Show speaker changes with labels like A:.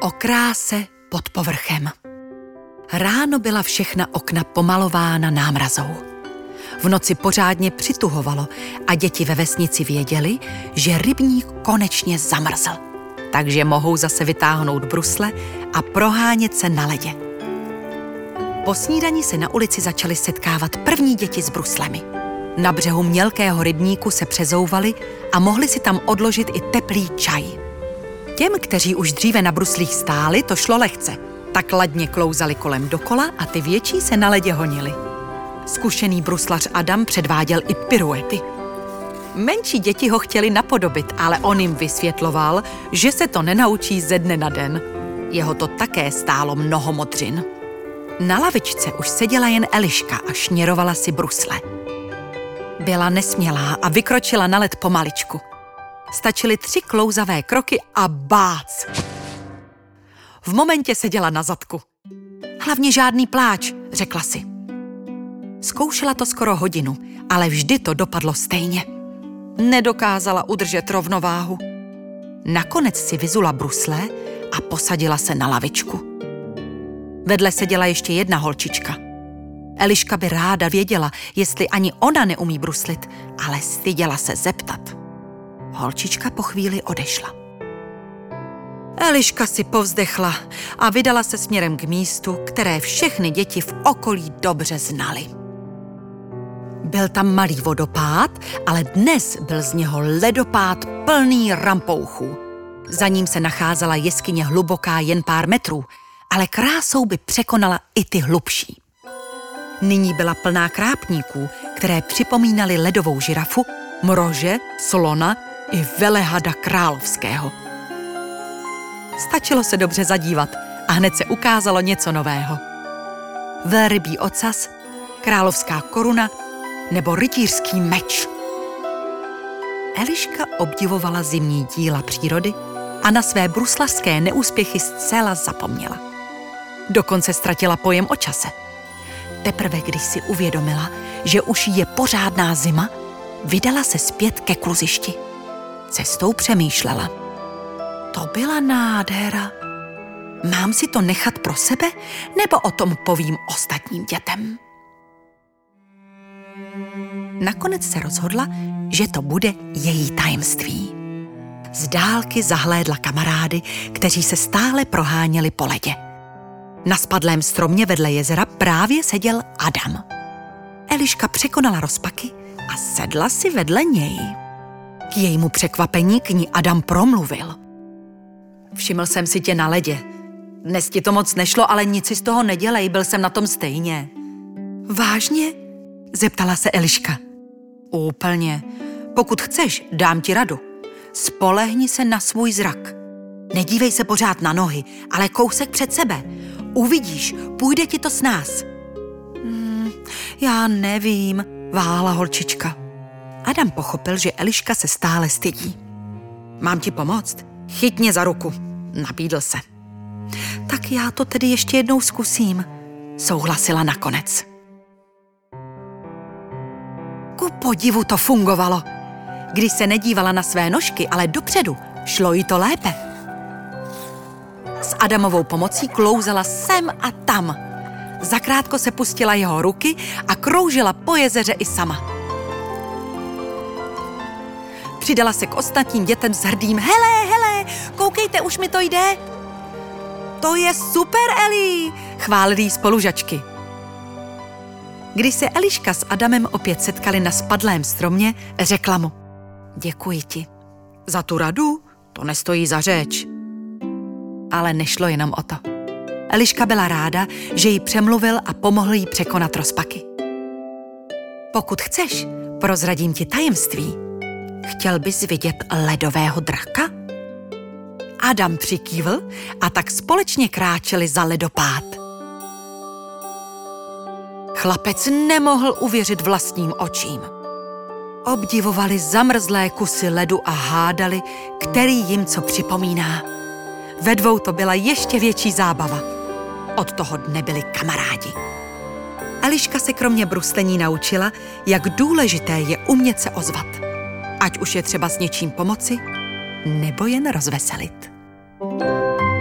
A: O kráse pod povrchem. Ráno byla všechna okna pomalována námrazou. V noci pořádně přituhovalo a děti ve vesnici věděli, že rybník konečně zamrzl. Takže mohou zase vytáhnout brusle a prohánět se na ledě. Po snídani se na ulici začaly setkávat první děti s bruslemi. Na břehu mělkého rybníku se přezouvali a mohli si tam odložit i teplý čaj. Těm, kteří už dříve na bruslích stáli, to šlo lehce. Tak ladně klouzali kolem dokola a ty větší se na ledě honili. Zkušený bruslař Adam předváděl i piruety. Menší děti ho chtěli napodobit, ale on jim vysvětloval, že se to nenaučí ze dne na den. Jeho to také stálo mnoho modřin. Na lavičce už seděla jen Eliška a šněrovala si brusle. Byla nesmělá a vykročila na led pomaličku. Stačily tři klouzavé kroky a bác! V momentě seděla na zadku. Hlavně žádný pláč, řekla si. Zkoušela to skoro hodinu, ale vždy to dopadlo stejně. Nedokázala udržet rovnováhu. Nakonec si vyzula brusle a posadila se na lavičku. Vedle seděla ještě jedna holčička. Eliška by ráda věděla, jestli ani ona neumí bruslit, ale styděla se zeptat. Holčička po chvíli odešla. Eliška si povzdechla a vydala se směrem k místu, které všechny děti v okolí dobře znali. Byl tam malý vodopád, ale dnes byl z něho ledopád plný rampouchů. Za ním se nacházela jeskyně hluboká jen pár metrů, ale krásou by překonala i ty hlubší. Nyní byla plná krápníků, které připomínaly ledovou žirafu, mrože, slona i velehada královského. Stačilo se dobře zadívat a hned se ukázalo něco nového. Velrybí ocas, královská koruna nebo rytířský meč. Eliška obdivovala zimní díla přírody a na své bruslařské neúspěchy zcela zapomněla. Dokonce ztratila pojem o čase. Teprve když si uvědomila, že už je pořádná zima, vydala se zpět ke kluzišti. Cestou přemýšlela. To byla nádhera. Mám si to nechat pro sebe, nebo o tom povím ostatním dětem? Nakonec se rozhodla, že to bude její tajemství. Z dálky zahlédla kamarády, kteří se stále proháněli po ledě. Na spadlém stromě vedle jezera právě seděl Adam. Eliška překonala rozpaky a sedla si vedle něj. K jejímu překvapení k ní Adam promluvil. Všiml jsem si tě na ledě. Dnes ti to moc nešlo, ale nic si z toho nedělej, byl jsem na tom stejně. Vážně? Zeptala se Eliška. Úplně. Pokud chceš, dám ti radu. Spolehni se na svůj zrak. Nedívej se pořád na nohy, ale kousek před sebe. Uvidíš, půjde ti to s nás. Hmm, já nevím, váhala holčička. Adam pochopil, že Eliška se stále stydí. Mám ti pomoct? Chytně za ruku, nabídl se. Tak já to tedy ještě jednou zkusím, souhlasila nakonec. Ku podivu to fungovalo. Když se nedívala na své nožky, ale dopředu, šlo jí to lépe. Adamovou pomocí klouzala sem a tam. Zakrátko se pustila jeho ruky a kroužila po jezeře i sama. Přidala se k ostatním dětem s hrdým hele, hele, koukejte, už mi to jde. To je super, Eli, chválili spolužačky. Když se Eliška s Adamem opět setkali na spadlém stromě, řekla mu Děkuji ti. Za tu radu? To nestojí za řeč. Ale nešlo jenom o to. Eliška byla ráda, že ji přemluvil a pomohl jí překonat rozpaky. Pokud chceš, prozradím ti tajemství. Chtěl bys vidět ledového draka? Adam přikývl a tak společně kráčeli za ledopád. Chlapec nemohl uvěřit vlastním očím. Obdivovali zamrzlé kusy ledu a hádali, který jim co připomíná. Ve dvou to byla ještě větší zábava. Od toho dne byli kamarádi. Eliška se kromě bruslení naučila, jak důležité je umět se ozvat. Ať už je třeba s něčím pomoci, nebo jen rozveselit. thank you